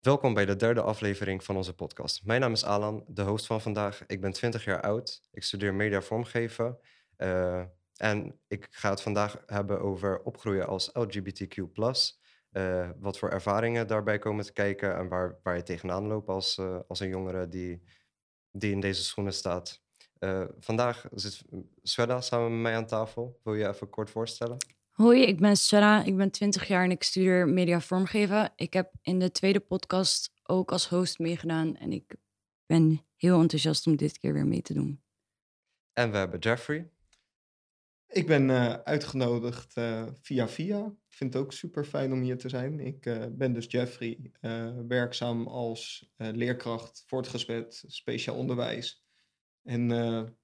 Welkom bij de derde aflevering van onze podcast. Mijn naam is Alan, de host van vandaag. Ik ben 20 jaar oud. Ik studeer media vormgeven. Uh, en ik ga het vandaag hebben over opgroeien als LGBTQ. Uh, wat voor ervaringen daarbij komen te kijken en waar, waar je tegenaan loopt als, uh, als een jongere die, die in deze schoenen staat. Uh, vandaag zit Sweda samen met mij aan tafel. Wil je even kort voorstellen? Hoi, ik ben Sweda. Ik ben 20 jaar en ik studeer media vormgeven. Ik heb in de tweede podcast ook als host meegedaan en ik ben heel enthousiast om dit keer weer mee te doen. En we hebben Jeffrey. Ik ben uh, uitgenodigd uh, via via. Ik vind het ook super fijn om hier te zijn. Ik uh, ben dus Jeffrey, werkzaam als leerkracht voortgezet speciaal onderwijs. En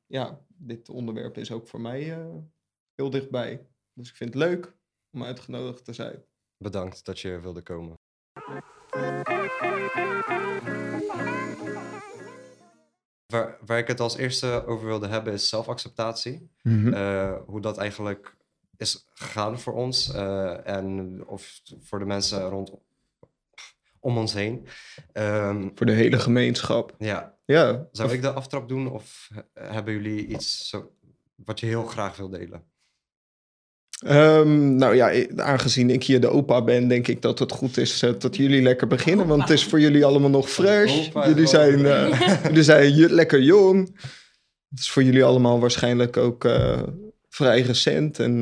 ja, dit onderwerp is ook voor mij heel dichtbij. Dus ik vind het leuk om uitgenodigd te zijn. Bedankt dat je wilde komen. Waar, waar ik het als eerste over wilde hebben is zelfacceptatie. Mm -hmm. hoe dat eigenlijk is gegaan voor ons uh, en of voor de mensen rond om ons heen. Um, voor de hele gemeenschap. Ja. ja. Zou ik de aftrap doen of hebben jullie iets zo, wat je heel graag wil delen? Um, nou ja, aangezien ik hier de opa ben, denk ik dat het goed is uh, dat jullie lekker beginnen. Want het is voor jullie allemaal nog fresh. jullie zijn, uh, jullie zijn lekker jong. Het is voor jullie allemaal waarschijnlijk ook uh, vrij recent. En,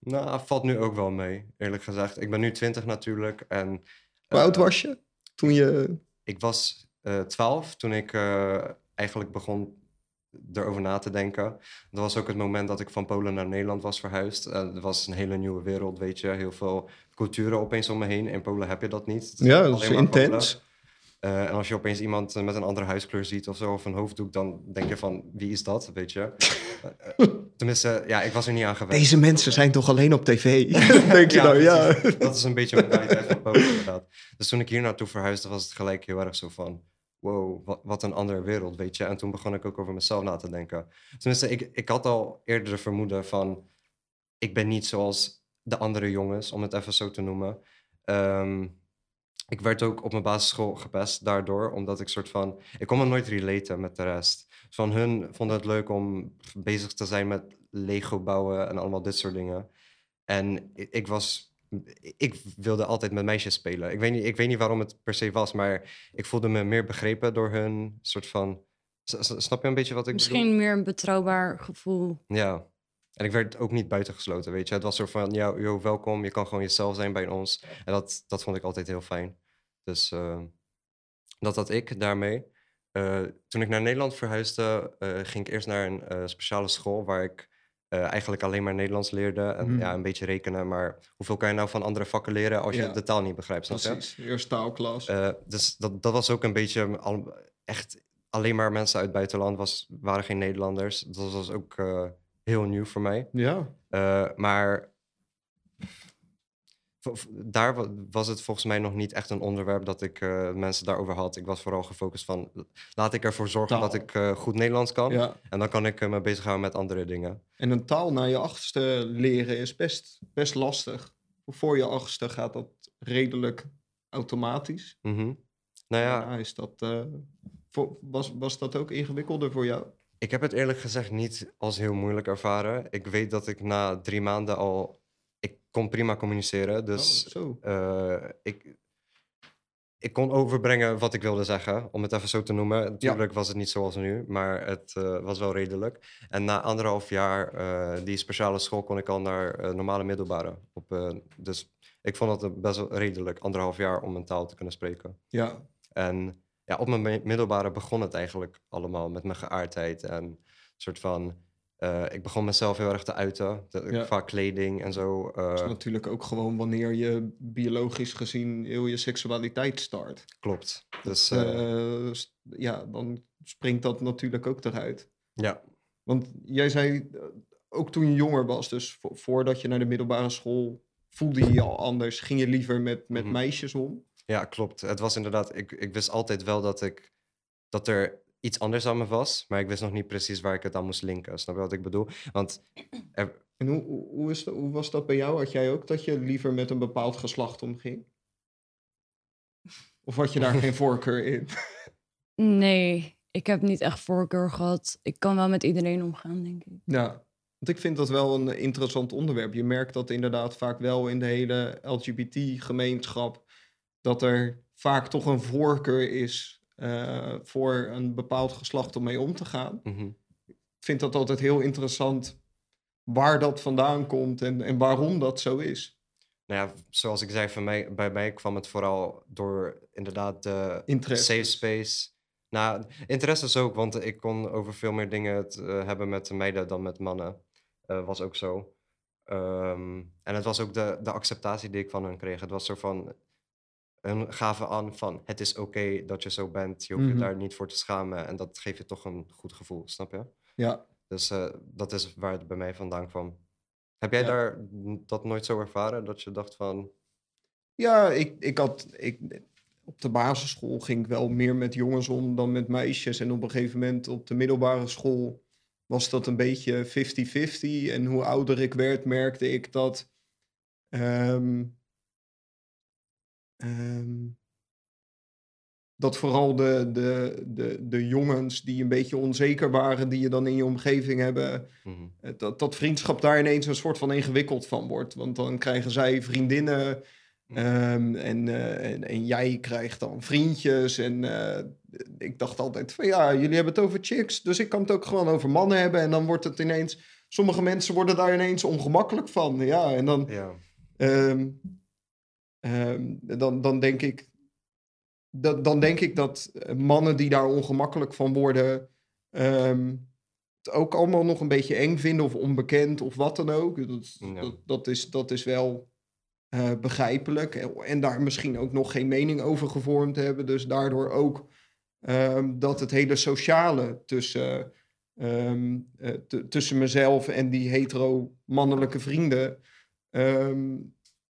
nou, valt nu ook wel mee, eerlijk gezegd. Ik ben nu 20 natuurlijk. En, Hoe oud was je toen je... Ik was 12 toen ik eigenlijk begon erover na te denken. Dat was ook het moment dat ik van Polen naar Nederland was verhuisd. Uh, het was een hele nieuwe wereld, weet je. Heel veel culturen opeens om me heen. In Polen heb je dat niet. ja, dat is intens. Uh, en als je opeens iemand met een andere huiskleur ziet of zo, of een hoofddoek, dan denk je van, wie is dat, weet je? Uh, tenminste, ja, ik was er niet aan gewend. Deze mensen zijn toch alleen op tv? denk je ja, dan, ja. Dat is een beetje een mentaliteit van Polen, inderdaad. Dus toen ik hier naartoe verhuisde, was het gelijk heel erg zo van wow, wat, wat, een andere wereld, weet je. En toen begon ik ook over mezelf na te denken. Tenminste, ik, ik had al eerder de vermoeden van... ik ben niet zoals de andere jongens, om het even zo te noemen. Um, ik werd ook op mijn basisschool gepest daardoor, omdat ik soort van... Ik kon me nooit relaten met de rest. Van hun vonden het leuk om bezig te zijn met Lego bouwen en allemaal dit soort dingen. En ik, was ik wilde altijd met meisjes spelen. Ik weet, niet, ik weet niet waarom het per se was, maar ik voelde me meer begrepen door hun soort van. Snap je een beetje wat ik Misschien bedoel? meer een betrouwbaar gevoel. Ja. En ik werd ook niet buitengesloten, weet je. Het was soort van, ja, yo, welkom, je kan gewoon jezelf zijn bij ons. En dat, dat vond ik altijd heel fijn. Dus uh, dat had ik daarmee. Uh, toen ik naar Nederland verhuisde, uh, ging ik eerst naar een speciale school waar ik eigenlijk alleen maar Nederlands leerde en mm. ja, een beetje rekenen. Maar hoeveel kan je nou van andere vakken leren als je ja. de taal niet begrijpt? Precies, eerst taalklas. Dus dat, dat was ook een beetje al, echt alleen maar mensen uit het buitenland, was, waren geen Nederlanders. Dat was ook heel nieuw voor mij. Ja. maar daar was het volgens mij nog niet echt een onderwerp dat ik uh, mensen daarover had. Ik was vooral gefocust van, laat ik ervoor zorgen taal. dat ik uh, goed Nederlands kan. Ja. En dan kan ik uh, me bezighouden met andere dingen. En een taal naar je achtste leren is best, best lastig. Voor je achtste gaat dat redelijk automatisch. Mm -hmm. Nou ja. is dat, voor, was, was dat ook ingewikkelder voor jou? Ik heb het eerlijk gezegd niet als heel moeilijk ervaren. Ik weet dat ik na drie maanden al kon prima communiceren. Dus oh, uh, ik, ik kon overbrengen wat ik wilde zeggen, om het even zo te noemen. Natuurlijk ja. was het niet zoals nu, maar het uh, was wel redelijk. En na anderhalf jaar uh, die speciale school kon ik al naar normale middelbare. Op, dus ik vond het best wel redelijk, anderhalf jaar om een taal te kunnen spreken. Ja. En ja, op mijn middelbare begon het eigenlijk allemaal met mijn geaardheid en een soort van uh, ik begon mezelf heel erg te uiten, ja. qua kleding en zo. Uh, dat is natuurlijk ook gewoon wanneer je biologisch gezien heel je seksualiteit start. Klopt. Dus, uh, ja, dan springt dat natuurlijk ook eruit. Ja. Want jij zei, ook toen je jonger was, dus vo voordat je naar de middelbare school voelde je je al anders, ging je liever met, met mm -hmm. meisjes om? Ja, klopt. Het was inderdaad, ik, ik wist altijd wel dat ik, dat er iets anders aan me was, maar ik wist nog niet precies waar ik het aan moest linken. Snap je wat ik bedoel? Want er, En hoe, hoe, hoe is dat, hoe was dat bij jou? Had jij ook dat je liever met een bepaald geslacht omging? Of had je daar geen voorkeur in? Nee, ik heb niet echt voorkeur gehad. Ik kan wel met iedereen omgaan, denk ik. Ja, want ik vind dat wel een interessant onderwerp. Je merkt dat inderdaad vaak wel in de hele LGBT-gemeenschap... dat er vaak toch een voorkeur is eh, voor een bepaald geslacht om mee om te gaan. mhm. Ik vind dat altijd heel interessant waar dat vandaan komt en, en waarom dat zo is. Nou ja, zoals ik zei, voor mij, bij mij kwam het vooral door inderdaad de Interesse. safe space. Nou, interesse is ook, want ik kon over veel meer dingen het eh, hebben met de meiden dan met mannen. Eh, was ook zo. Ehm, en het was ook de, de acceptatie die ik van hen kreeg. Het was zo van, hun gaven aan van, het is oké dat je zo bent. Je hoeft Mhm. je daar niet voor te schamen. En dat geeft je toch een goed gevoel, snap je? Ja, Dus eh, dat is waar het bij mij vandaan kwam. Heb jij Ja. daar dat nooit zo ervaren? Dat je dacht van, ja ik, ik had... Ik, op de basisschool ging ik wel meer met jongens om dan met meisjes. En op een gegeven moment op de middelbare school was dat een beetje 50-50. En hoe ouder ik werd, merkte ik dat... ehm, ehm, dat vooral de, de, de, de jongens die een beetje onzeker waren, die je dan in je omgeving hebben, mhm, eh, dat, dat vriendschap daar ineens een soort van ingewikkeld van wordt. Want dan krijgen zij vriendinnen ehm, en, eh, en, en jij krijgt dan vriendjes. En eh, ik dacht altijd van ja, jullie hebben het over chicks, dus ik kan het ook gewoon over mannen hebben. En dan wordt het ineens, sommige mensen worden daar ineens ongemakkelijk van. Ja, en dan, ja. Ehm, ehm, dan, dan, denk ik, dat, dan denk ik dat eh, mannen die daar ongemakkelijk van worden, ehm, het ook allemaal nog een beetje eng vinden of onbekend of wat dan ook. Dat, Ja. dat, dat, is, dat is wel eh, begrijpelijk. En, daar misschien ook nog geen mening over gevormd hebben. Dus daardoor ook ehm, dat het hele sociale tussen, eh, tussen mezelf en die hetero-mannelijke vrienden ehm,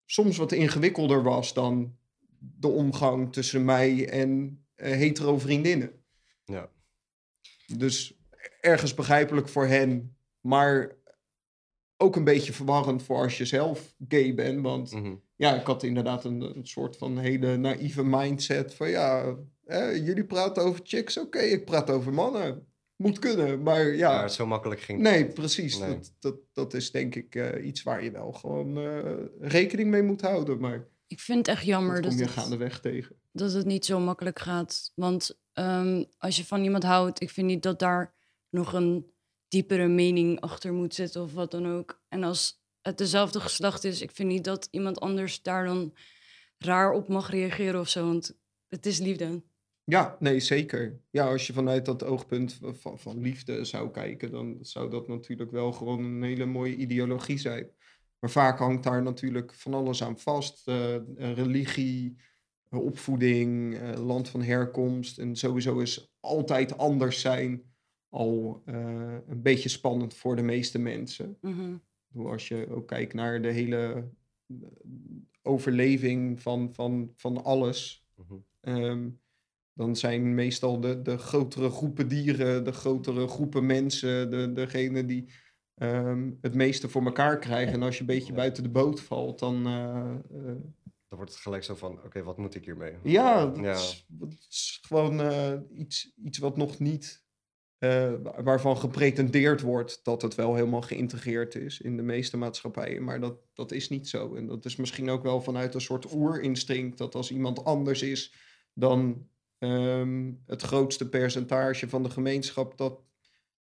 soms wat ingewikkelder was dan de omgang tussen mij en eh, hetero vriendinnen. Ja. Dus ergens begrijpelijk voor hen, maar ook een beetje verwarrend voor als je zelf gay bent. Want mhm. ja, ik had inderdaad een, een soort van hele naïeve mindset van ja, eh, jullie praten over chicks, oké, ik praat over mannen. Moet kunnen, maar ja. Maar zo makkelijk ging Nee, precies. Nee. Dat, dat, dat is denk ik eh, iets waar je wel gewoon eh, rekening mee moet houden. Maar Ik vind het echt jammer dat dat kom je het, gaandeweg tegen. dat het niet zo makkelijk gaat. Want ehm, als je van iemand houdt, ik vind niet dat daar nog een diepere mening achter moet zitten of wat dan ook. En als het dezelfde geslacht is, ik vind niet dat iemand anders daar dan raar op mag reageren of zo. Want het is liefde. Ja, nee, zeker. Ja, als je vanuit dat oogpunt van, van liefde zou kijken, dan zou dat natuurlijk wel gewoon een hele mooie ideologie zijn. Maar vaak hangt daar natuurlijk van alles aan vast. eh, religie, eh, opvoeding, eh, land van herkomst. En sowieso is altijd anders zijn al eh, een beetje spannend voor de meeste mensen. Bedoel, Als je ook kijkt naar de hele overleving van, van, van alles. Mhm. ehm, dan zijn meestal de, de grotere groepen dieren, de grotere groepen mensen, de, degene die ehm, het meeste voor elkaar krijgen. En als je een beetje Ja. buiten de boot valt, dan. eh, eh, Dan wordt het gelijk zo van, oké, wat moet ik hiermee? ja, dat Ja. Is, dat is gewoon eh, iets, iets wat nog niet. wa- waarvan gepretendeerd wordt dat het wel helemaal geïntegreerd is in de meeste maatschappijen. Maar dat, dat is niet zo. En dat is misschien ook wel vanuit een soort oerinstinct. Dat als iemand anders is dan ehm, het grootste percentage van de gemeenschap. Dat,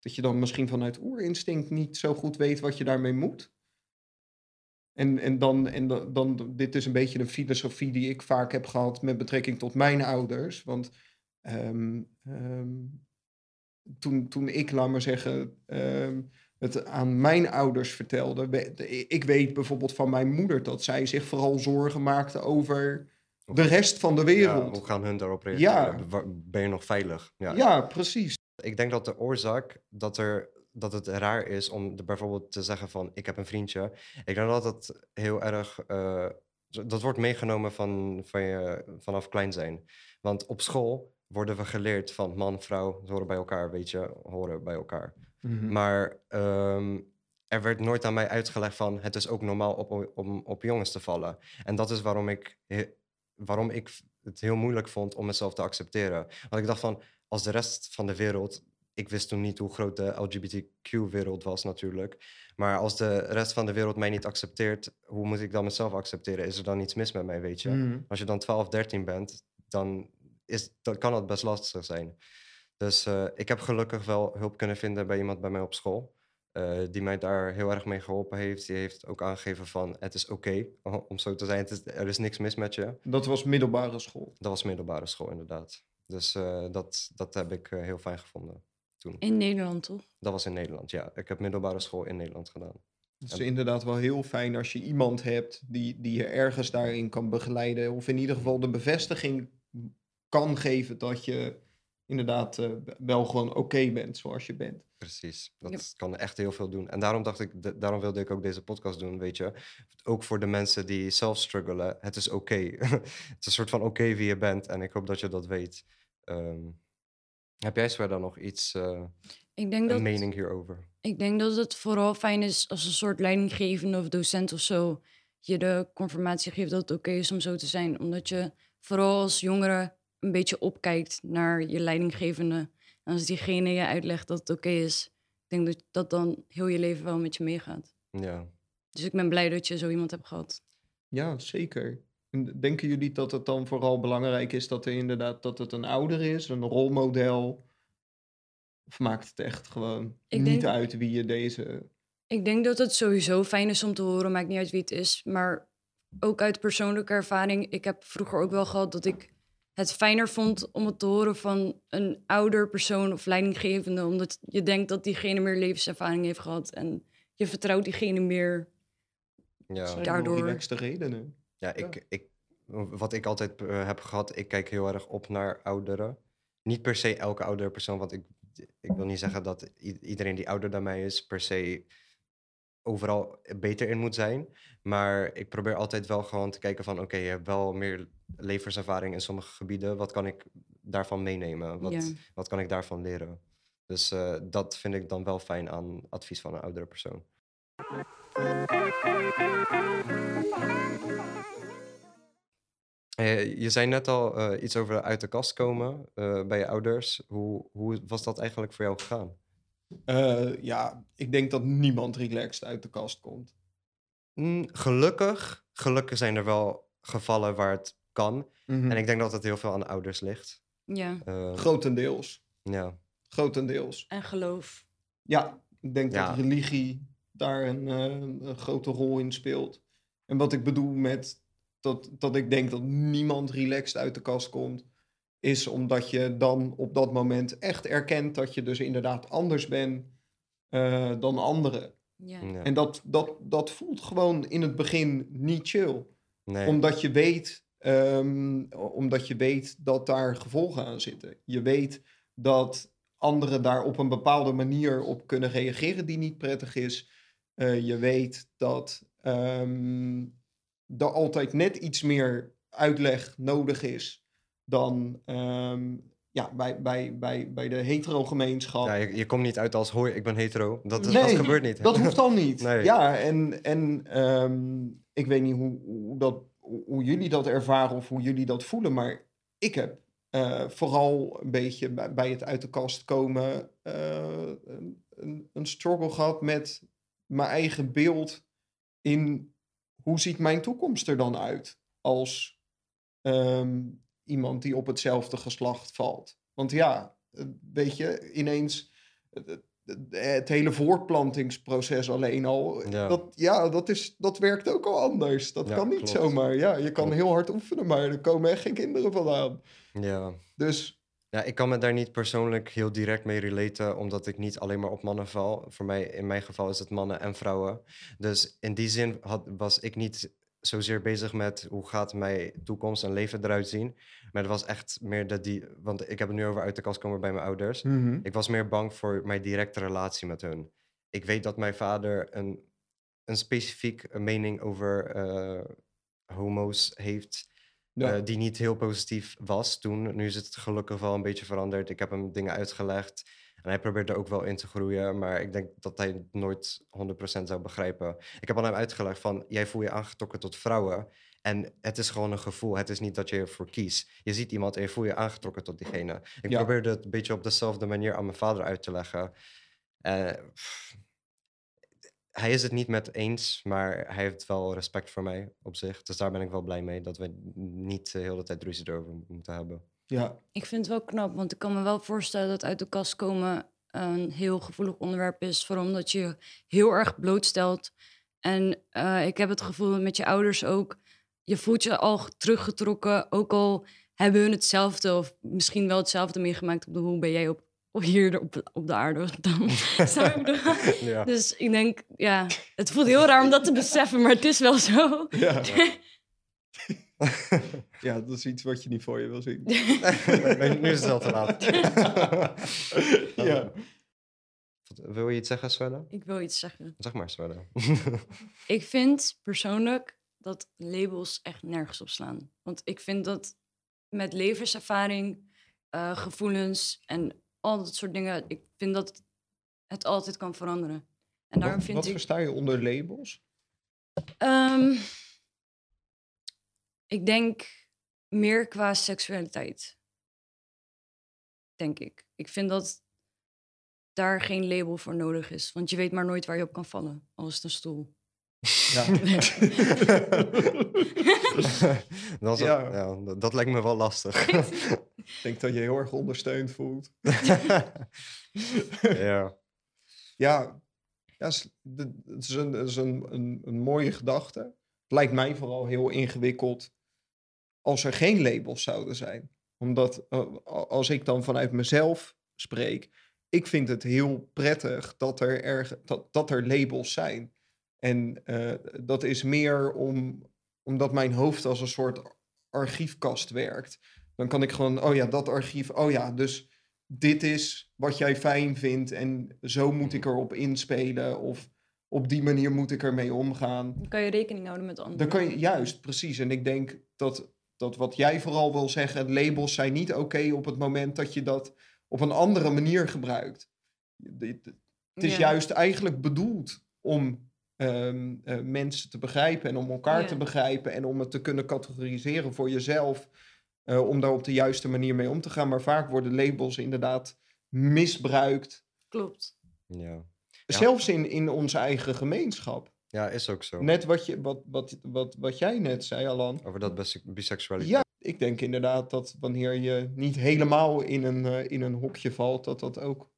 dat je dan misschien vanuit oerinstinct niet zo goed weet wat je daarmee moet. En, en, dan, en dan, dit is een beetje een filosofie die ik vaak heb gehad met betrekking tot mijn ouders. Want ehm, ehm, toen, toen ik, laat maar zeggen, het aan mijn ouders vertelde. Ik weet bijvoorbeeld van mijn moeder dat zij zich vooral zorgen maakte over de rest van de Ja, wereld. hoe gaan hun daarop Ja. reageren? Wa- Ben je nog veilig? Ja. Ja, precies. Ik denk dat de oorzaak dat, er, dat het raar is om de- bijvoorbeeld te zeggen van ik heb een vriendje. Ik denk dat dat heel erg, eh, dat wordt meegenomen van, van je, vanaf klein zijn. Want op school worden we geleerd van man, vrouw, horen bij elkaar, weet je, horen bij elkaar. Mhm. Maar ehm, er werd nooit aan mij uitgelegd van het is ook normaal op, om op jongens te vallen. En dat is waarom ik, waarom ik het heel moeilijk vond om mezelf te accepteren. Want ik dacht van, als de rest van de wereld... Ik wist toen niet hoe groot de LGBTQ-wereld was natuurlijk. Maar als de rest van de wereld mij niet accepteert... hoe moet ik dan mezelf accepteren? Is er dan iets mis met mij, weet je? Mhm. Als je dan 12, 13 bent, dan, is, dan kan dat best lastig zijn. Dus eh, ik heb gelukkig wel hulp kunnen vinden bij iemand bij mij op school. Eh, die mij daar heel erg mee geholpen heeft. Die heeft ook aangegeven van het is oké om zo te zijn. Het is, er is niks mis met je. Dat was middelbare school. Dat was middelbare school inderdaad. Dus eh, dat, dat heb ik eh, heel fijn gevonden toen. In Nederland, toch? Dat was in Nederland, ja. Ik heb middelbare school in Nederland gedaan. Het is inderdaad wel heel fijn als je iemand hebt die, die je ergens daarin kan begeleiden. Of in ieder geval de bevestiging kan geven dat je inderdaad eh, wel gewoon oké bent zoals je bent. Precies, dat Ja. kan echt heel veel doen. En daarom dacht ik, da- daarom wilde ik ook deze podcast doen, weet je. Ook voor de mensen die zelf struggelen, het is oké. het is een soort van oké wie je bent en ik hoop dat je dat weet. Ehm, heb jij verder nog iets, eh, Ik denk, een dat, mening hierover? ik denk dat het vooral fijn is als een soort leidinggevende of docent of zo je de confirmatie geeft dat het oké is om zo te zijn. Omdat je vooral als jongere een beetje opkijkt naar je leidinggevende. En als diegene je uitlegt dat het oké is, ik denk dat dat dan heel je leven wel met je meegaat. Ja. Dus ik ben blij dat je zo iemand hebt gehad. Ja, zeker. En denken jullie dat het dan vooral belangrijk is dat er inderdaad dat het een ouder is, een rolmodel? Of maakt het echt gewoon Ik niet denk- uit wie je deze. Ik denk dat het sowieso fijn is om te horen, maakt niet uit wie het is. Maar ook uit persoonlijke ervaring, ik heb vroeger ook wel gehad dat ik het fijner vond om het te horen van een ouder persoon of leidinggevende. Omdat je denkt dat diegene meer levenservaring heeft gehad en je vertrouwt diegene meer. Ja. zijn daardoor- relaxte redenen. Ja, ik, ik, wat ik altijd eh, heb gehad, ik kijk heel erg op naar ouderen. Niet per se elke oudere persoon, want ik, ik wil niet zeggen dat iedereen die ouder dan mij is per se overal beter in moet zijn. Maar ik probeer altijd wel gewoon te kijken van, oké, je hebt wel meer levenservaring in sommige gebieden. Wat kan ik daarvan meenemen? Wat, Ja. wat kan ik daarvan leren? Dus eh, dat vind ik dan wel fijn aan advies van een oudere persoon. Eh, je zei net al eh, iets over uit de kast komen bij je ouders. Hoe, hoe was dat eigenlijk voor jou gegaan? Eh, ja, ik denk dat niemand relaxed uit de kast komt. Mm, gelukkig, gelukkig zijn er wel gevallen waar het kan. Mhm. En ik denk dat het heel veel aan de ouders ligt. Ja, Eh, Grotendeels. ja. Grotendeels. en geloof. Ja, ik denk Ja. dat religie daar een, eh, een grote rol in speelt. En wat ik bedoel met dat, dat ik denk dat niemand relaxed uit de kast komt, is omdat je dan op dat moment echt erkent dat je dus inderdaad anders bent eh, dan anderen. Ja. ja. En dat, dat, dat voelt gewoon in het begin niet chill. Nee. Omdat je weet, ehm, omdat je weet dat daar gevolgen aan zitten. Je weet dat anderen daar op een bepaalde manier op kunnen reageren die niet prettig is. Eh, je weet dat ehm, er altijd net iets meer uitleg nodig is dan ehm, ja, bij, bij, bij, bij de hetero-gemeenschap. ja, je, je komt niet uit als hoi, ik ben hetero. Dat, Nee, dat gebeurt niet. Dat hoeft al niet. Nee. Ja, en, en ehm, ik weet niet hoe, hoe, dat, hoe jullie dat ervaren of hoe jullie dat voelen, maar ik heb eh, vooral een beetje bij, bij het uit de kast komen eh, een, een, een struggle gehad met mijn eigen beeld in hoe ziet mijn toekomst er dan uit als ehm, iemand die op hetzelfde geslacht valt. Want ja, eh, weet je, ineens het- het- het hele voortplantingsproces alleen al, Ja. Dat, ja, dat, is, dat werkt ook al anders. Dat Ja, kan niet klopt. zomaar. Ja, je kan Klopt. heel hard oefenen, maar er komen echt geen kinderen vandaan. Ja. Dus Ja, ik kan me daar niet persoonlijk heel direct mee relaten, omdat ik niet alleen maar op mannen val. Voor mij, in mijn geval is het mannen en vrouwen. Dus in die zin had, was ik niet zozeer bezig met hoe gaat mijn toekomst en leven eruit zien. Maar het was echt meer dat die, want ik heb het nu over uit de kast komen bij mijn ouders. Ik was meer bang voor mijn directe relatie met hun. Ik weet dat mijn vader een, een specifiek mening over eh, homo's heeft. Ja. eh, die niet heel positief was toen. Nu is het gelukkig wel een beetje veranderd. Ik heb hem dingen uitgelegd. En hij probeert er ook wel in te groeien. Maar ik denk dat hij het nooit 100% zou begrijpen. Ik heb aan hem uitgelegd van... Jij voel je aangetrokken tot vrouwen. En het is gewoon een gevoel. Het is niet dat je ervoor kiest. Je ziet iemand en je voel je aangetrokken tot diegene. Ik Ja. probeerde het een beetje op dezelfde manier aan mijn vader uit te leggen. Eh, hij is het niet met eens, maar hij heeft wel respect voor mij op zich. Dus daar ben ik wel blij mee dat we niet de hele tijd ruzie erover moeten hebben. Ja, Ik vind het wel knap, want ik kan me wel voorstellen dat uit de kast komen een heel gevoelig onderwerp is. Vooral omdat je heel erg blootstelt. En eh, ik heb het gevoel met je ouders ook. Je voelt je al teruggetrokken, ook al hebben hun hetzelfde of misschien wel hetzelfde meegemaakt op de hoe ben jij op, hier op, op de aarde dan. Ja. Dus ik denk, ja, het voelt heel raar om dat te beseffen, maar het is wel zo. ja. ja, dat is iets wat je niet voor je wil zien. Nee, nu is het al te laat. ja. Wil je iets zeggen, Swelle? Ik wil iets zeggen. Zeg maar, Swelle. Ik vind persoonlijk dat labels echt nergens op slaan. Want ik vind dat met levenservaring, eh, gevoelens en al dat soort dingen, ik vind dat het altijd kan veranderen. En daarom Wat, vind wat ik. versta je onder labels? Ehm, ik denk meer qua seksualiteit. Denk ik. Ik vind dat daar geen label voor nodig is. Want je weet maar nooit waar je op kan vallen. Al is het een stoel. Ja. dat, Ja. ja, dat, dat lijkt me wel lastig. Ik denk dat je heel erg ondersteund voelt. ja. Ja, ja het is, een, het is een, een, een mooie gedachte. Lijkt mij vooral heel ingewikkeld als er geen labels zouden zijn. Omdat eh, als ik dan vanuit mezelf spreek, ik vind het heel prettig dat er, erg, dat, dat er labels zijn. En eh, dat is meer om, omdat mijn hoofd als een soort archiefkast werkt. Dan kan ik gewoon, oh ja, dat archief, oh ja, dus dit is wat jij fijn vindt en zo moet ik erop inspelen of op die manier moet ik ermee omgaan. Dan kan je rekening houden met anderen. Dan kan je, juist, precies. En ik denk dat, dat wat jij vooral wil zeggen, labels zijn niet oké op het moment dat je dat op een andere manier gebruikt. Het is Ja. juist eigenlijk bedoeld om ehm, eh, mensen te begrijpen en om elkaar Ja. te begrijpen en om het te kunnen categoriseren voor jezelf. eh, om daar op de juiste manier mee om te gaan. Maar vaak worden labels inderdaad misbruikt. Klopt. Ja. Ja. Zelfs in, in onze eigen gemeenschap. ja, is ook zo. Net wat, je, wat, wat, wat, wat jij net zei, Alan. Over dat bise- biseksualiteit. Ja, ik denk inderdaad dat wanneer je niet helemaal in een, eh, in een hokje valt, dat, dat, ook,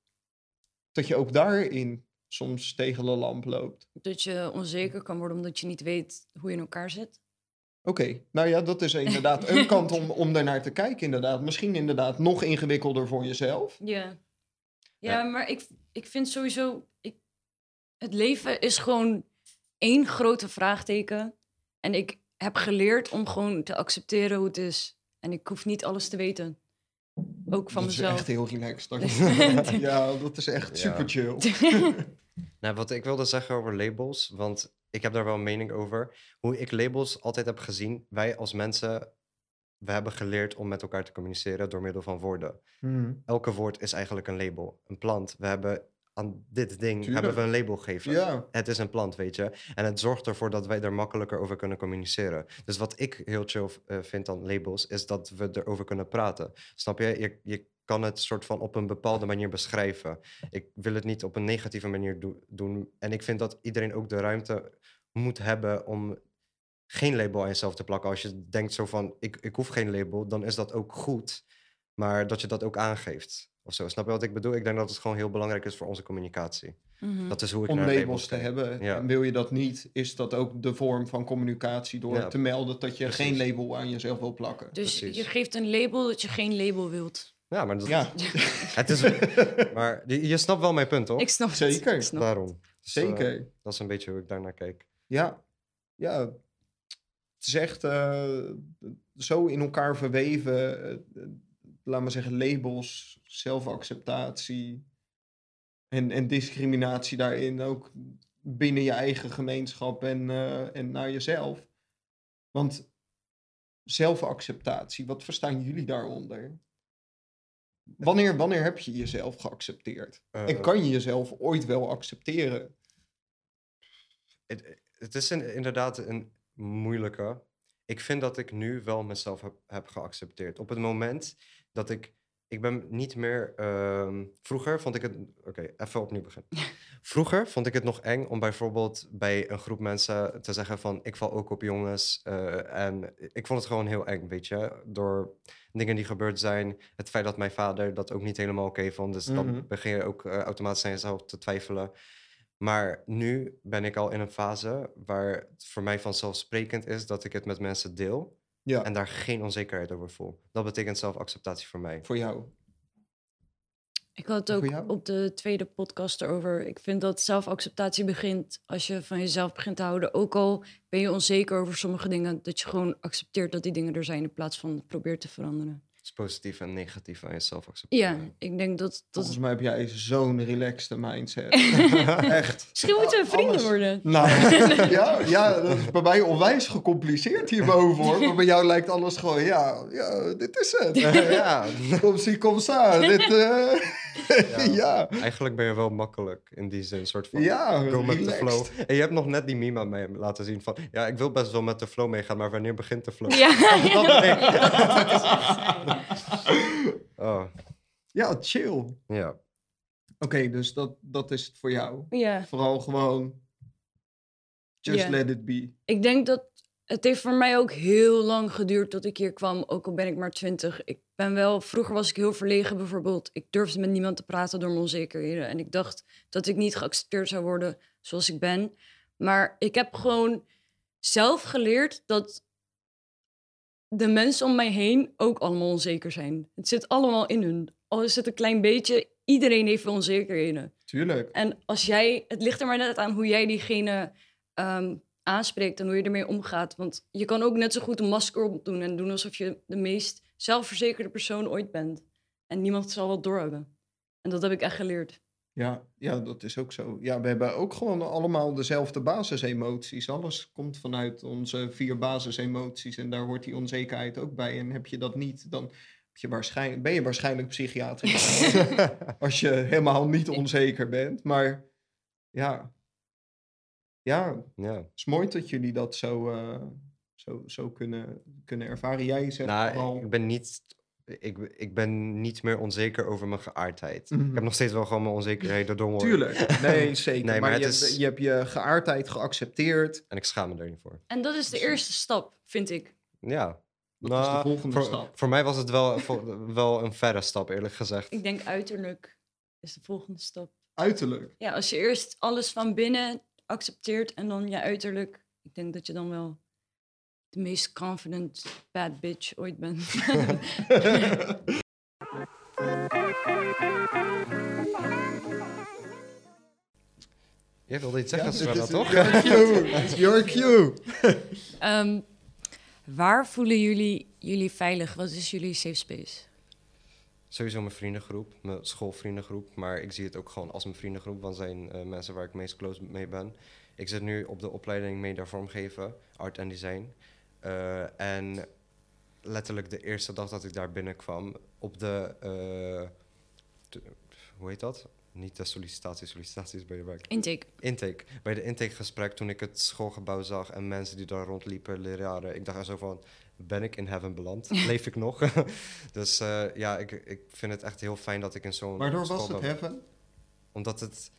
dat je ook daarin soms tegen de lamp loopt. Dat je onzeker kan worden omdat je niet weet hoe je in elkaar zit. Oké, nou ja, dat is inderdaad een kant om, om daarnaar te kijken, inderdaad. Misschien inderdaad nog ingewikkelder voor jezelf. Ja. Ja. Ja, maar ik, ik vind sowieso... Ik, het leven is gewoon één grote vraagteken. En ik heb geleerd om gewoon te accepteren hoe het is. En ik hoef niet alles te weten. Ook van dat is mezelf. echt heel relaxed. Ja, dat is echt Ja. super chill. Nou, wat ik wilde zeggen over labels, want ik heb daar wel een mening over. Hoe ik labels altijd heb gezien, wij als mensen, we hebben geleerd om met elkaar te communiceren door middel van woorden. Hmm. Elke woord is eigenlijk een label. Een plant. We hebben aan dit ding Tuurlijk. hebben we een label gegeven. Het is een plant, weet je. En het zorgt ervoor dat wij er makkelijker over kunnen communiceren. Dus wat ik heel chill eh, vind aan labels, is dat we erover kunnen praten. Snap je? je? Je kan het soort van op een bepaalde manier beschrijven. Ik wil het niet op een negatieve manier doe- doen. En ik vind dat iedereen ook de ruimte moet hebben om geen label aan jezelf te plakken. Als je denkt zo van, ik, ik hoef geen label, dan is dat ook goed. Maar dat je dat ook aangeeft. Of zo. Snap je wat ik bedoel? Ik denk dat het gewoon heel belangrijk is voor onze communicatie. Mhm. Dat is hoe ik om naar labels te hebben. Ja. En wil je dat niet, is dat ook de vorm van communicatie door Ja, te melden dat je geen label aan jezelf wil plakken. Dus Precies. je geeft een label dat je geen label wilt. Ja, maar dat, Ja, het is. maar je, je snapt wel mijn punt, toch? Ik snap het. Zeker. Ik snap het. Daarom. Dus, eh, zeker. dat is een beetje hoe ik daarnaar kijk. Ja, ja. Is echt eh, zo in elkaar verweven. eh, laat maar zeggen, labels, zelfacceptatie en, en discriminatie daarin. Ook binnen je eigen gemeenschap en, eh, en naar jezelf. Want zelfacceptatie, wat verstaan jullie daaronder? Wanneer, wanneer heb je jezelf geaccepteerd? en kan je jezelf ooit wel accepteren? Het, het is een- inderdaad een moeilijke. Ik vind dat ik nu wel mezelf heb, heb geaccepteerd. Op het moment dat ik. Ik ben niet meer. ehm, vroeger vond ik het. Oké, even opnieuw beginnen. Vroeger vond ik het nog eng om bijvoorbeeld bij een groep mensen te zeggen van ik val ook op jongens. eh, en ik vond het gewoon heel eng, weet je. Door dingen die gebeurd zijn. Het feit dat mijn vader dat ook niet helemaal oké vond. Dus Mhm. dan begin je ook eh, automatisch aan jezelf te twijfelen. Maar nu ben ik al in een fase waar het voor mij vanzelfsprekend is dat ik het met mensen deel Ja, en daar geen onzekerheid over voel. Dat betekent zelfacceptatie voor mij. voor jou. Ik had het ook op de tweede podcast erover. Ik vind dat zelfacceptatie begint als je van jezelf begint te houden. Ook al ben je onzeker over sommige dingen, dat je gewoon accepteert dat die dingen er zijn in plaats van probeert te veranderen. Positief en negatief aan jezelf accepteren. Ja, ik denk dat. dat Volgens mij heb jij zo'n relaxed mindset. Echt. Misschien moeten we vrienden Alles- worden. Nou, ja, ja, dat is bij mij onwijs gecompliceerd hierboven hoor. Maar bij jou lijkt alles gewoon, ja, ja dit is het. ja. Kom zie, kom sa. Dit, eh, ja. Eigenlijk ben je wel makkelijk in die zin, soort van. Ja, Go met de relaxed. flow. En je hebt nog net die meme aan mij laten zien van... Ja, ik wil best wel met de flow meegaan, maar wanneer begint de flow? Ja, Dat ben ik. dat is echt zijn. Oh, Ja, chill. Oké, ja. dus dat, dat is het voor jou. Ja, Vooral gewoon, just Ja. let it be. ik denk dat het heeft voor mij ook heel lang geduurd tot ik hier kwam, ook al ben ik maar twintig. Ik ben wel, vroeger was ik heel verlegen bijvoorbeeld. Ik durfde met niemand te praten door mijn onzekerheden. En ik dacht dat ik niet geaccepteerd zou worden zoals ik ben. Maar ik heb gewoon zelf geleerd dat de mensen om mij heen ook allemaal onzeker zijn. Het zit allemaal in hun. Al is het een klein beetje, iedereen heeft wel onzekerheden. Tuurlijk. En als jij, het ligt er maar net aan hoe jij diegene ehm, aanspreekt en hoe je ermee omgaat. Want je kan ook net zo goed een masker opdoen en doen alsof je de meest zelfverzekerde persoon ooit bent. En niemand zal wat doorhebben. En dat heb ik echt geleerd. Ja, ja, dat is ook zo. Ja, we hebben ook gewoon allemaal dezelfde basisemoties. Alles komt vanuit onze vier basisemoties en daar hoort die onzekerheid ook bij. En heb je dat niet, dan heb je waarschijnlijk, ben je waarschijnlijk psychiatrisch. als je helemaal niet onzeker bent. Maar ja, ja, ja. het is mooi dat jullie dat zo, eh, zo, zo kunnen, kunnen ervaren. Jij zegt Nou, vooral... ik ben niet... Ik, ik ben niet meer onzeker over mijn geaardheid. Ik Mhm. heb nog steeds wel gewoon mijn onzekerheden door. Tuurlijk, nee, zeker. Nee, maar je, is- hebt, je hebt je geaardheid geaccepteerd. En ik schaam me er niet voor. En dat is de eerste stap, vind ik. Ja. Wat is de Nou, volgende voor, stap? Voor mij was het wel, voor- wel een verre stap, eerlijk gezegd. Ik denk uiterlijk is de volgende stap. Uiterlijk. Ja, als je eerst alles van binnen accepteert en dan je uiterlijk. Ik denk dat je dan wel de meest confident bad bitch ooit bent. Jij wilde iets zeggen, Ja, is- toch? Your cue. It's your cue. Ehm, waar voelen jullie jullie veilig? Wat is jullie safe space? Sowieso mijn vriendengroep, mijn schoolvriendengroep. Maar ik zie het ook gewoon als mijn vriendengroep, want zijn eh, mensen waar ik meest close mee ben. Ik zit nu op de opleiding media vormgeven, art en design. Eh, en letterlijk de eerste dag dat ik daar binnenkwam, op de, eh, de- hoe heet dat? Niet de sollicitatie, sollicitatie is bij je werk. Intake. Intake. Bij de intakegesprek, toen ik het schoolgebouw zag en mensen die daar rondliepen, leraren, ik dacht er zo van, ben ik in heaven beland? Leef ik nog? dus eh, ja, ik, ik vind het echt heel fijn dat ik in zo'n Waardoor school was het heaven? Omdat het,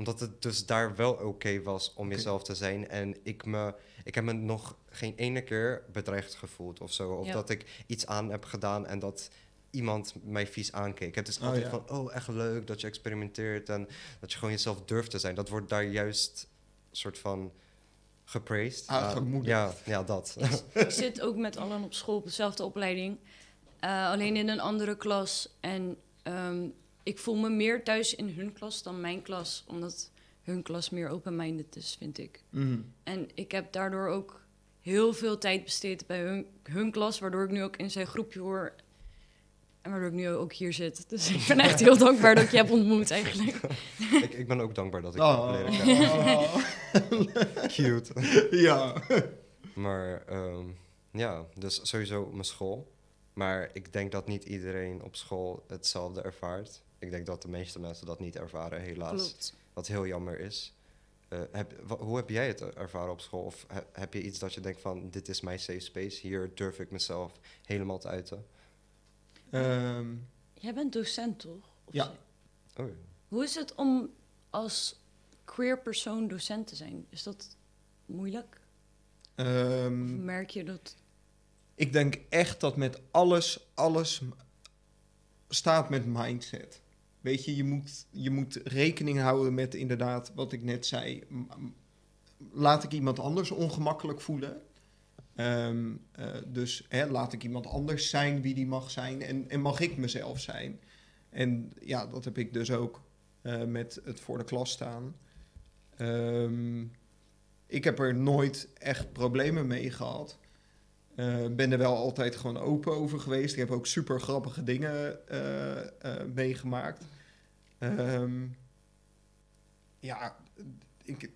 omdat het dus daar wel oké was om jezelf te zijn. En ik, me, ik heb me nog geen ene keer bedreigd gevoeld of zo. Of Ja. dat ik iets aan heb gedaan en dat iemand mij vies aankeek. Het is Oh, altijd ja. van, oh, echt leuk dat je experimenteert en dat je gewoon jezelf durft te zijn. Dat wordt daar juist soort van gepraised. Aangemoedigd. ja, ja, dat. Ik zit ook met allen op school op dezelfde opleiding. Eh, alleen in een andere klas. En ehm, ik voel me meer thuis in hun klas dan mijn klas. Omdat hun klas meer open-minded is, vind ik. Mhm. En ik heb daardoor ook heel veel tijd besteed bij hun, hun klas. Waardoor ik nu ook in zijn groepje hoor. En waardoor ik nu ook hier zit. Dus ik ben echt heel dankbaar dat ik je heb ontmoet eigenlijk. ik, ik ben ook dankbaar dat ik Oh. kennen. Cute. ja. Maar ehm, Ja, dus sowieso mijn school. Maar ik denk dat niet iedereen op school hetzelfde ervaart. Ik denk dat de meeste mensen dat niet ervaren, helaas. Klopt. Wat heel jammer is. Eh, heb, hoe heb jij het ervaren op school? Of he- heb je iets dat je denkt van, dit is mijn safe space, hier durf ik mezelf helemaal te uiten? Ehm, Jij bent docent, toch? Of Ja. Oh, Hoe is het om als queer persoon docent te zijn? Is dat moeilijk? Of ehm, merk je dat? ik denk echt dat met alles, alles staat met mindset. Weet je, je moet, je moet rekening houden met inderdaad wat ik net zei. Laat ik iemand anders ongemakkelijk voelen? Ehm, eh, dus hè, laat ik iemand anders zijn wie die mag zijn en, en mag ik mezelf zijn? En ja, dat heb ik dus ook eh, met het voor de klas staan. Ehm, ik heb er nooit echt problemen mee gehad. Eh, ben er wel altijd gewoon open over geweest. Ik heb ook super grappige dingen eh, eh, meegemaakt. Ehm, ja, ik, ik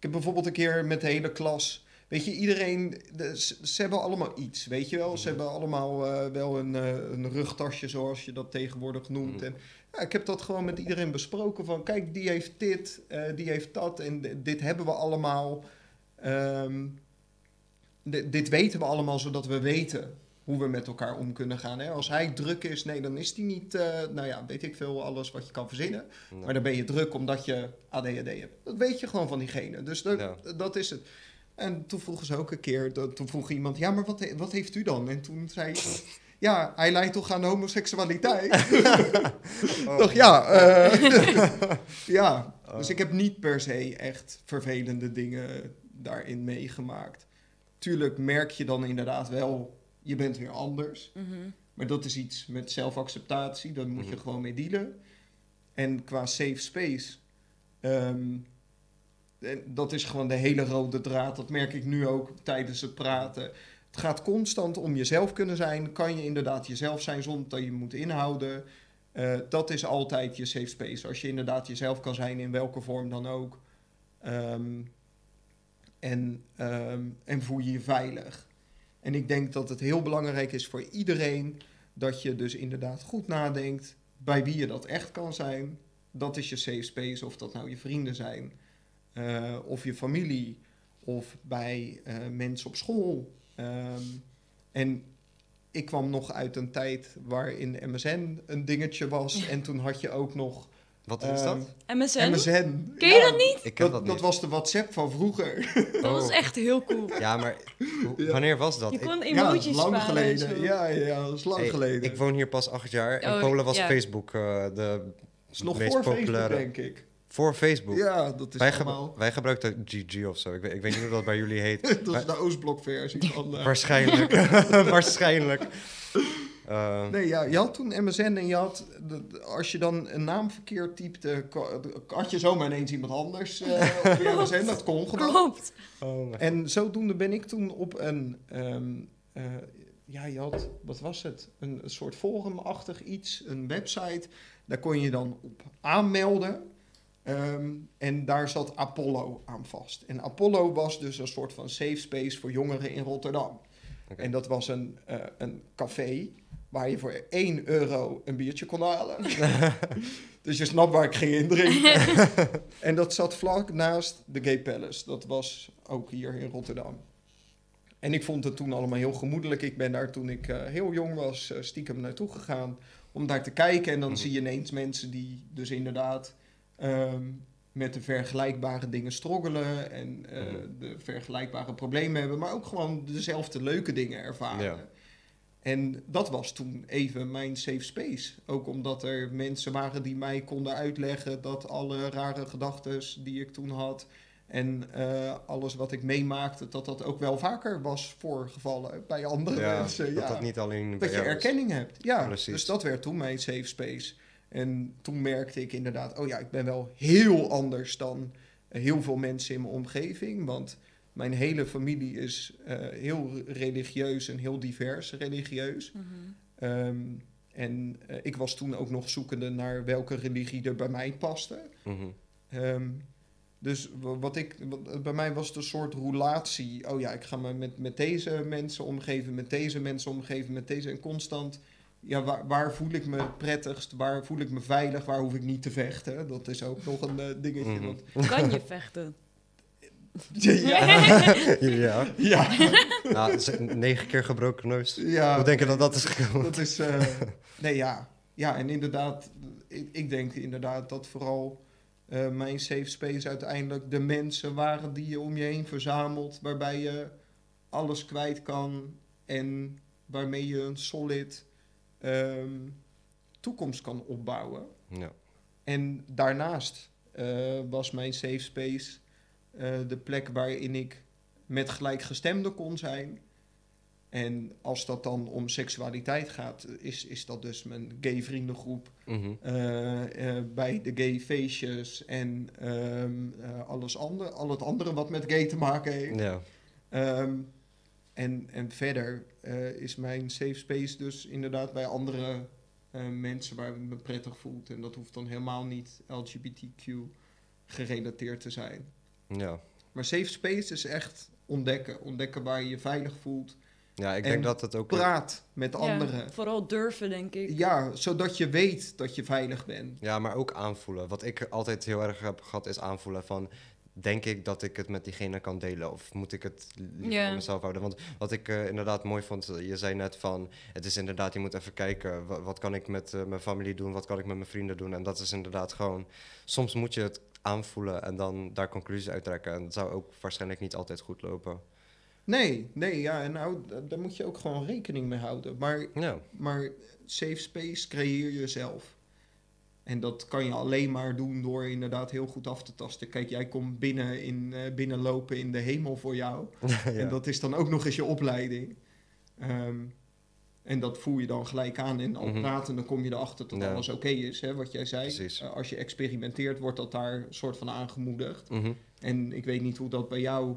heb bijvoorbeeld een keer met de hele klas. Weet je, iedereen, de- ze, ze hebben allemaal iets, weet je wel. Ze hebben allemaal wel een, een rugtasje, zoals je dat tegenwoordig noemt. Mhm. En ja, ik heb dat gewoon met iedereen besproken. Van kijk, die heeft dit, die heeft dat. En dit hebben we allemaal. Di- dit weten we allemaal, zodat we weten hoe we met elkaar om kunnen gaan. Hè? Als hij druk is, nee, dan is hij niet, eh, nou ja, weet ik veel, alles wat je kan verzinnen. nee. Maar dan ben je druk omdat je ADHD hebt. Dat weet je gewoon van diegene. Dus dat, Ja. dat is het. En toen vroegen ze ook een keer, dat, toen vroeg iemand, ja, maar wat, he- wat heeft u dan? En toen zei ik, ja, hij leidt toch aan homoseksualiteit? Oh. Dacht, ja, eh, ja. Oh. Dus ik heb niet per se echt vervelende dingen daarin meegemaakt. Tuurlijk merk je dan inderdaad wel, je bent weer anders. Mhm. Maar dat is iets met zelfacceptatie, daar moet je Mhm. gewoon mee dealen. En qua safe space, ehm, dat is gewoon de hele rode draad. Dat merk ik nu ook tijdens het praten. Het gaat constant om jezelf kunnen zijn. Kan je inderdaad jezelf zijn zonder dat je moet inhouden? Eh, dat is altijd je safe space. Als je inderdaad jezelf kan zijn in welke vorm dan ook. Ehm, en, ehm, en voel je je veilig. En ik denk dat het heel belangrijk is voor iedereen dat je dus inderdaad goed nadenkt bij wie je dat echt kan zijn. Dat is je safe space, of dat nou je vrienden zijn, eh, of je familie, of bij eh, mensen op school. Ehm, en ik kwam nog uit een tijd waarin MSN een dingetje was. En toen had je ook nog Wat is ehm, dat? MSN? MSN. Ken je dat niet? Ik ken Dat, dat, dat, niet. was de WhatsApp van vroeger. Dat was Oh. echt heel cool. Ja, maar Ja. wanneer was dat? Je Ik- kon ja, emoji's dat is lang sparen geleden. Ja, ja, ja, dat is lang Hey, geleden. Ik woon hier pas acht jaar. In Oh, Polen was ja. Facebook eh, de Dat is nog meest voor populaire. Facebook, denk ik. Voor Facebook. Ja, dat is wij, ge- wij gebruikten GG of zo. Ik weet, ik weet niet hoe dat bij jullie heet. dat is de Oostblok-versie van... eh, Waarschijnlijk. Waarschijnlijk. Eh, Nee, ja, je had toen MSN en je had... de- de- als je dan een naam verkeerd typte... had je zomaar ineens iemand anders eh, op je MSN. Dat kon gewoon. Klopt. oh En zodoende ben ik toen op een... ehm, eh, ja, je had... Wat was het? Een, een soort forumachtig iets. Een website. Daar kon je dan op aanmelden. Ehm, en daar zat Apollo aan vast. En Apollo was dus een soort van safe space voor jongeren in Rotterdam. Oké. En dat was een, eh, een café waar je voor 1 euro een biertje kon halen. dus je snapt waar ik ging indrinken. en dat zat vlak naast de Gay Palace. Dat was ook hier in Rotterdam. En ik vond het toen allemaal heel gemoedelijk. Ik ben daar toen ik eh, heel jong was eh, stiekem naartoe gegaan om daar te kijken. En dan Mhm. zie je ineens mensen die dus inderdaad ehm, met de vergelijkbare dingen struggelen en eh, Mhm. de vergelijkbare problemen hebben, maar ook gewoon dezelfde leuke dingen ervaren. Ja. En dat was toen even mijn safe space. Ook omdat er mensen waren die mij konden uitleggen dat alle rare gedachten die ik toen had en eh, alles wat ik meemaakte, dat dat ook wel vaker was voorgevallen bij andere ja, mensen. dat ja. dat niet alleen Dat je erkenning hebt. Ja, Precies. dus dat werd toen mijn safe space. En toen merkte ik inderdaad, oh ja, ik ben wel heel anders dan heel veel mensen in mijn omgeving. Want mijn hele familie is eh, heel religieus en heel divers religieus. Mhm. Ehm, en eh, ik was toen ook nog zoekende naar welke religie er bij mij paste. Mhm. Ehm, Dus wa- wat ik, wat, bij mij was het een soort roulatie. Oh ja, ik ga me met, met deze mensen omgeven, met deze mensen omgeven, met deze. En constant, ja, waar, waar voel ik me prettigst? Waar voel ik me veilig? Waar hoef ik niet te vechten? Dat is ook nog een eh, dingetje. Want- Kan je vechten? ja, ja. ja, Nou, het is een negen keer gebroken neus. ja. Hoe denk je dat dat is gekomen? Dat is. eh, nee, ja. Ja, en inderdaad, ik, ik denk inderdaad dat vooral eh, mijn safe space uiteindelijk de mensen waren die je om je heen verzamelt, waarbij je alles kwijt kan en waarmee je een solid ehm, toekomst kan opbouwen. Ja. En daarnaast eh, was mijn safe space de plek waarin ik met gelijkgestemden kon zijn. En als dat dan om seksualiteit gaat, is, is dat dus mijn gay vriendengroep. Mhm. eh, eh, bij de gay feestjes en ehm, eh, alles andere, al het andere wat met gay te maken heeft. ja. Ehm, en, en verder eh, is mijn safe space dus inderdaad bij andere eh, mensen waar ik me prettig voelt. En dat hoeft dan helemaal niet LGBTQ gerelateerd te zijn. Ja. Maar safe space is echt ontdekken. Ontdekken waar je je veilig voelt. ja, ik En denk dat het ook... Praat met Ja, anderen. vooral durven, denk ik. Ja, zodat je weet dat je veilig bent. Ja, maar ook aanvoelen. Wat ik altijd heel erg heb gehad is aanvoelen van... Denk ik dat ik het met diegene kan delen? Of moet ik het liever voor mezelf houden? Want wat ik eh, inderdaad mooi vond... eh, Je zei net van... Het is inderdaad, je moet even kijken... Wat, wat kan ik met eh, mijn familie doen? Wat kan ik met mijn vrienden doen? En dat is inderdaad gewoon... Soms moet je het aanvoelen en dan daar conclusies uittrekken. En dat zou ook waarschijnlijk niet altijd goed lopen. Nee, nee, ja, en nou, daar moet je ook gewoon rekening mee houden. Maar Ja, Maar safe space creëer je zelf. En dat kan je alleen maar doen door inderdaad heel goed af te tasten. Kijk, jij komt binnen in, eh, binnenlopen in de hemel voor jou. En dat is dan ook nog eens je opleiding. Ehm, en dat voel je dan gelijk aan. En al Mhm. praten, dan kom je erachter dat Ja. alles oké is, hè, wat jij zei. Eh, als je experimenteert, wordt dat daar een soort van aangemoedigd. Mhm. En ik weet niet hoe dat bij jou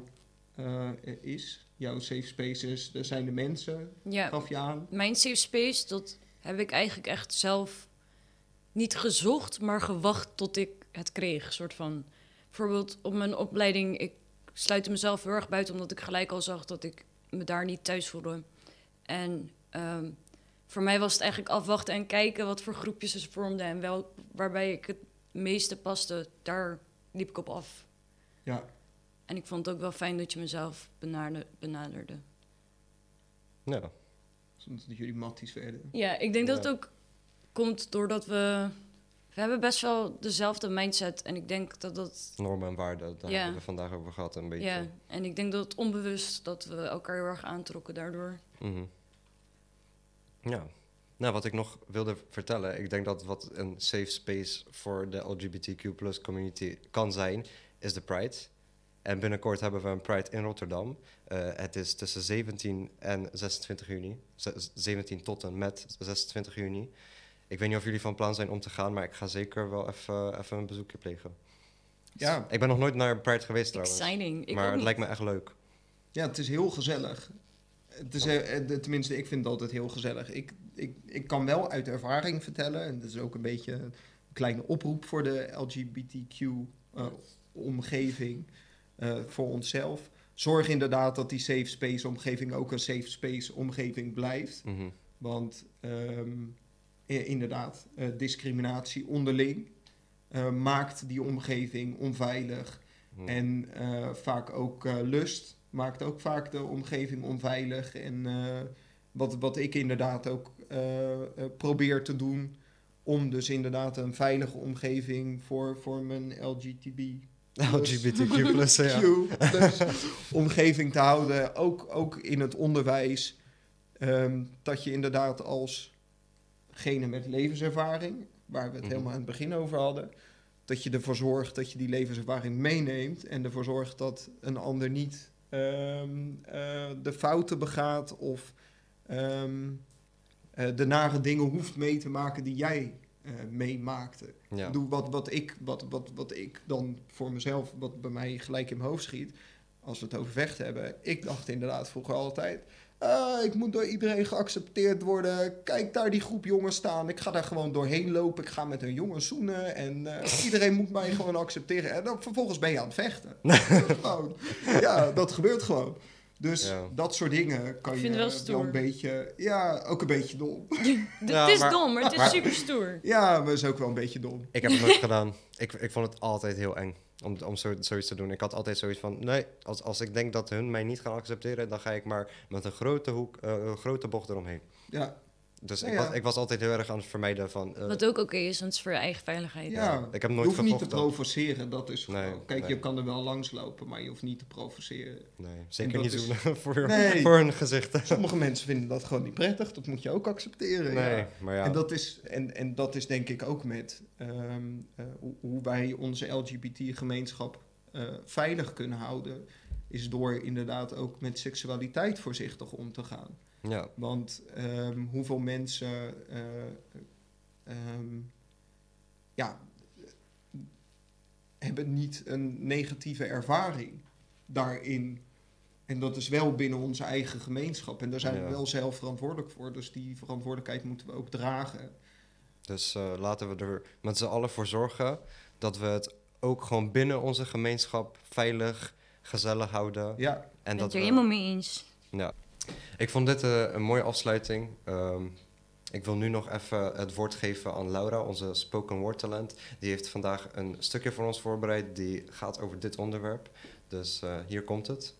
eh, is. Jouw safe spaces, er zijn de mensen, Ja, gaf je aan. mijn safe space, dat heb ik eigenlijk echt zelf niet gezocht, maar gewacht tot ik het kreeg. Soort van, bijvoorbeeld op mijn opleiding, ik sluitte mezelf heel erg buiten, omdat ik gelijk al zag dat ik me daar niet thuis voelde. En ehm, voor mij was het eigenlijk afwachten en kijken wat voor groepjes ze vormden en wel, waarbij ik het meeste paste, daar liep ik op af. Ja, En ik vond het ook wel fijn dat je mezelf benade- benaderde. ja. zodat jullie matties werden. Ja, ik denk dat het ook komt doordat we... We hebben best wel dezelfde mindset. En ik denk dat dat... normen en waarden, daar Ja. hebben we vandaag over gehad een beetje. Ja, en ik denk dat het onbewust dat we elkaar heel erg aantrokken daardoor. Mhm. Ja. Nou, wat ik nog wilde vertellen, ik denk dat wat een safe space voor de LGBTQ community kan zijn, is de Pride. En binnenkort hebben we een Pride in Rotterdam. Eh, het is tussen 17 en 26 juni. Z- 17 tot en met 26 juni. Ik weet niet of jullie van plan zijn om te gaan, maar ik ga zeker wel even, even een bezoekje plegen. Ja, Ik ben nog nooit naar een Pride geweest trouwens. Exciting. Ik maar ook het niet. lijkt me echt leuk. ja, het is heel gezellig. Het is, eh, eh, tenminste, ik vind het altijd heel gezellig. Ik, ik, ik kan wel uit ervaring vertellen, en dat is ook een beetje een kleine oproep voor de LGBTQ-omgeving, eh, voor onszelf. Zorg inderdaad dat die safe space omgeving ook een safe space omgeving blijft. Mhm. Want ehm, inderdaad, discriminatie onderling maakt die omgeving onveilig. Mhm. En vaak ook lust maakt ook vaak de omgeving onveilig. En eh, wat, wat ik inderdaad ook eh, eh, probeer te doen, om dus inderdaad een veilige omgeving voor, voor mijn LGTB LGBTQ plus, ja. Q plus omgeving te houden. Ook, ook in het onderwijs. ehm, dat je inderdaad als gene met levenservaring, waar we het Mhm. helemaal aan het begin over hadden, dat je ervoor zorgt dat je die levenservaring meeneemt en ervoor zorgt dat een ander niet ehm, eh, de fouten begaat of ehm, eh, de nare dingen hoeft mee te maken die jij eh, meemaakte. Ja. Doe wat, wat, ik, wat, wat, wat ik dan voor mezelf, wat bij mij gelijk in mijn hoofd schiet, als we het over vechten hebben. Ik dacht inderdaad vroeger altijd, "Ah, ik moet door iedereen geaccepteerd worden. Kijk daar die groep jongens staan. Ik ga daar gewoon doorheen lopen. Ik ga met een jongen zoenen. En eh, iedereen moet mij gewoon accepteren. En dan vervolgens ben je aan het vechten. Gewoon. ja, dat gebeurt gewoon. Dus Ja. dat soort dingen kan je het wel een beetje... Ja, ook een beetje dom. Ja, het is maar- dom, maar het is maar- super stoer. Ja, maar is ook wel een beetje dom. Ik heb het nooit gedaan. Ik, ik vond het altijd heel eng om, om zo, zoiets te doen. Ik had altijd zoiets van, nee, als, als ik denk dat hun mij niet gaan accepteren, dan ga ik maar met een grote, hoek, eh, een grote bocht eromheen. Ja, Dus Ja, ik. Was, ik was altijd heel erg aan het vermijden van... eh, Wat ook oké is, want het is voor je eigen veiligheid. ja. ik heb je nooit hoeft niet te provoceren, dat is Nee, gewoon... Kijk, nee. je kan er wel langslopen, maar je hoeft niet te provoceren. Nee, zeker niet is- zoenen voor, Nee. voor hun gezicht. Sommige mensen vinden dat gewoon niet prettig, dat moet je ook accepteren. Nee, ja. maar ja. En, dat is, en, en dat is denk ik ook met ehm, eh, hoe, hoe wij onze LGBT-gemeenschap eh, veilig kunnen houden, is door inderdaad ook met seksualiteit voorzichtig om te gaan. Ja. Want ehm, hoeveel mensen eh, ehm, ja, hebben niet een negatieve ervaring daarin. En dat is wel binnen onze eigen gemeenschap. En daar zijn we Ja. wel zelf verantwoordelijk voor. Dus die verantwoordelijkheid moeten we ook dragen. Dus eh, laten we er met z'n allen voor zorgen dat we het ook gewoon binnen onze gemeenschap veilig, gezellig houden. Ja, En ben dat het er we- helemaal mee eens. Ik vond dit eh, een mooie afsluiting. Ehm, ik wil nu nog even het woord geven aan Laura, onze spoken word talent. Die heeft vandaag een stukje voor ons voorbereid die gaat over dit onderwerp. Dus eh, hier komt het.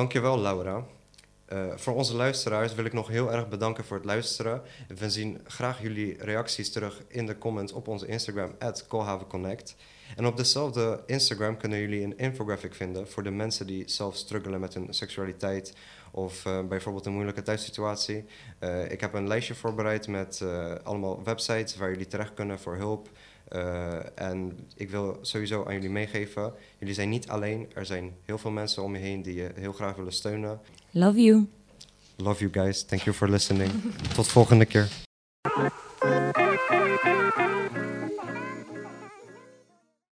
Dankjewel, Laura. Eh, voor onze luisteraars wil ik nog heel erg bedanken voor het luisteren. We zien graag jullie reacties terug in de comments op onze Instagram, @colhavenconnect. En op dezelfde Instagram kunnen jullie een infographic vinden voor de mensen die zelf struggelen met hun seksualiteit of eh, bijvoorbeeld een moeilijke thuissituatie. Eh, ik heb een lijstje voorbereid met allemaal websites waar jullie terecht kunnen voor hulp. Eh, en ik wil sowieso aan jullie meegeven, jullie zijn niet alleen. Er zijn heel veel mensen om je heen die je heel graag willen steunen. Love you. Love you guys. Thank you for listening. Tot volgende keer.